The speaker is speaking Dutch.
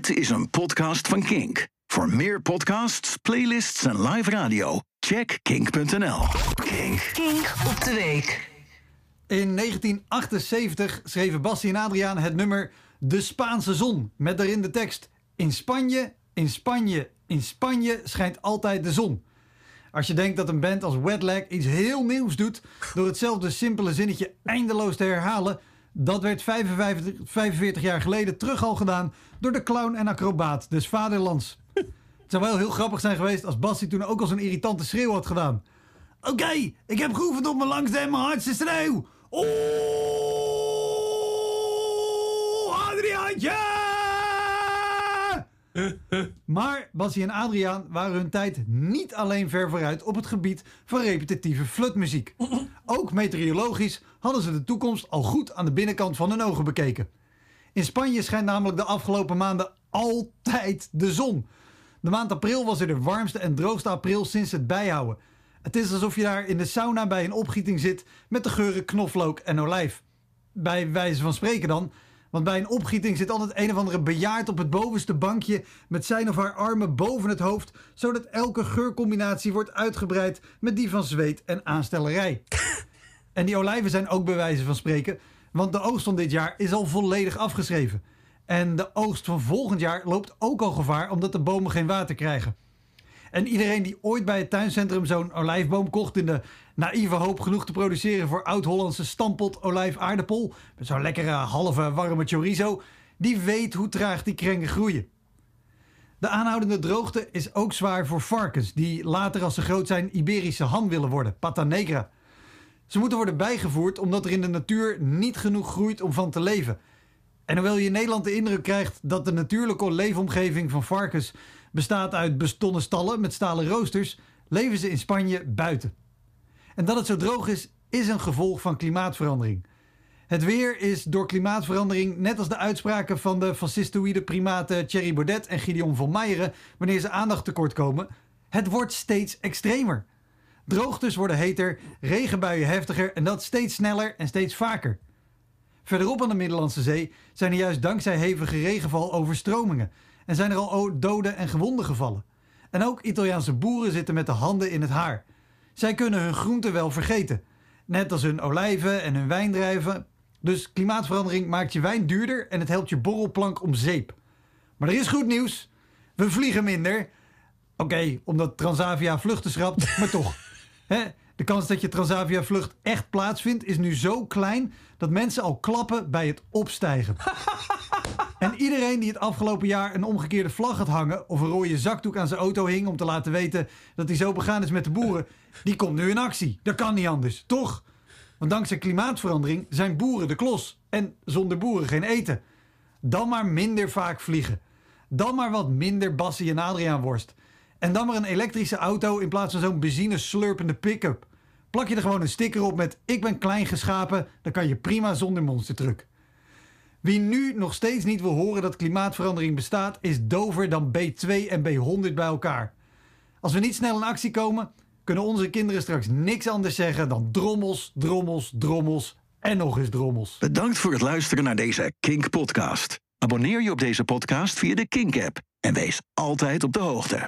Dit is een podcast van Kink. Voor meer podcasts, playlists en live radio, check kink.nl. Kink. Kink op de week. In 1978 schreven Bassie en Adriaan het nummer De Spaanse Zon. Met daarin de tekst: In Spanje, in Spanje, in Spanje schijnt altijd de zon. Als je denkt dat een band als Wetlag iets heel nieuws doet door hetzelfde simpele zinnetje eindeloos te herhalen, dat werd 55, 45 jaar geleden terug al gedaan door de clown en acrobaat des vaderlands. Het zou wel heel grappig zijn geweest als Bassie toen ook al zo'n irritante schreeuw had gedaan. Oké, ik heb geoefend op mijn langste en mijn hardste schreeuw. Oh, Adriaantje! Maar Bassie en Adriaan waren hun tijd niet alleen ver vooruit op het gebied van repetitieve flutmuziek. Ook meteorologisch hadden ze de toekomst al goed aan de binnenkant van hun ogen bekeken. In Spanje schijnt namelijk de afgelopen maanden altijd de zon. De maand april was er de warmste en droogste april sinds het bijhouden. Het is alsof je daar in de sauna bij een opgieting zit met de geuren knoflook en olijf. Bij wijze van spreken dan, want bij een opgieting zit altijd een of andere bejaard op het bovenste bankje met zijn of haar armen boven het hoofd, zodat elke geurcombinatie wordt uitgebreid met die van zweet en aanstellerij. En die olijven zijn ook bij wijze van spreken, want de oogst van dit jaar is al volledig afgeschreven. En de oogst van volgend jaar loopt ook al gevaar omdat de bomen geen water krijgen. En iedereen die ooit bij het tuincentrum zo'n olijfboom kocht in de naïeve hoop genoeg te produceren voor oud-Hollandse stampot olijf-aardappel, met zo'n lekkere halve warme chorizo, die weet hoe traag die krengen groeien. De aanhoudende droogte is ook zwaar voor varkens, die later als ze groot zijn Iberische ham willen worden, pata negra. Ze moeten worden bijgevoerd omdat er in de natuur niet genoeg groeit om van te leven. En hoewel je in Nederland de indruk krijgt dat de natuurlijke leefomgeving van varkens bestaat uit bestonnen stallen met stalen roosters, leven ze in Spanje buiten. En dat het zo droog is, is een gevolg van klimaatverandering. Het weer is door klimaatverandering, net als de uitspraken van de fascistoïde primaten Thierry Baudet en Gideon van Meijeren, wanneer ze aandacht tekort komen, het wordt steeds extremer. Droogtes worden heter, regenbuien heftiger en dat steeds sneller en steeds vaker. Verderop aan de Middellandse Zee zijn er juist dankzij hevige regenval overstromingen en zijn er al doden en gewonden gevallen. En ook Italiaanse boeren zitten met de handen in het haar. Zij kunnen hun groenten wel vergeten, net als hun olijven en hun wijndrijven. Dus klimaatverandering maakt je wijn duurder en het helpt je borrelplank om zeep. Maar er is goed nieuws. We vliegen minder. Oké, omdat Transavia vluchten schrapt, maar toch. Hè? De kans dat je Transavia vlucht echt plaatsvindt is nu zo klein dat mensen al klappen bij het opstijgen. En iedereen die het afgelopen jaar een omgekeerde vlag had hangen of een rode zakdoek aan zijn auto hing om te laten weten dat hij zo begaan is met de boeren, die komt nu in actie. Dat kan niet anders, toch? Want dankzij klimaatverandering zijn boeren de klos en zonder boeren geen eten. Dan maar minder vaak vliegen. Dan maar wat minder Bassie en Adriaan worst. En dan maar een elektrische auto in plaats van zo'n benzine slurpende pick-up. Plak je er gewoon een sticker op met ik ben klein geschapen, dan kan je prima zonder monstertruck. Wie nu nog steeds niet wil horen dat klimaatverandering bestaat, is dover dan B2 en B100 bij elkaar. Als we niet snel in actie komen, kunnen onze kinderen straks niks anders zeggen dan drommels, drommels, drommels en nog eens drommels. Bedankt voor het luisteren naar deze Kink podcast. Abonneer je op deze podcast via de Kink app en wees altijd op de hoogte.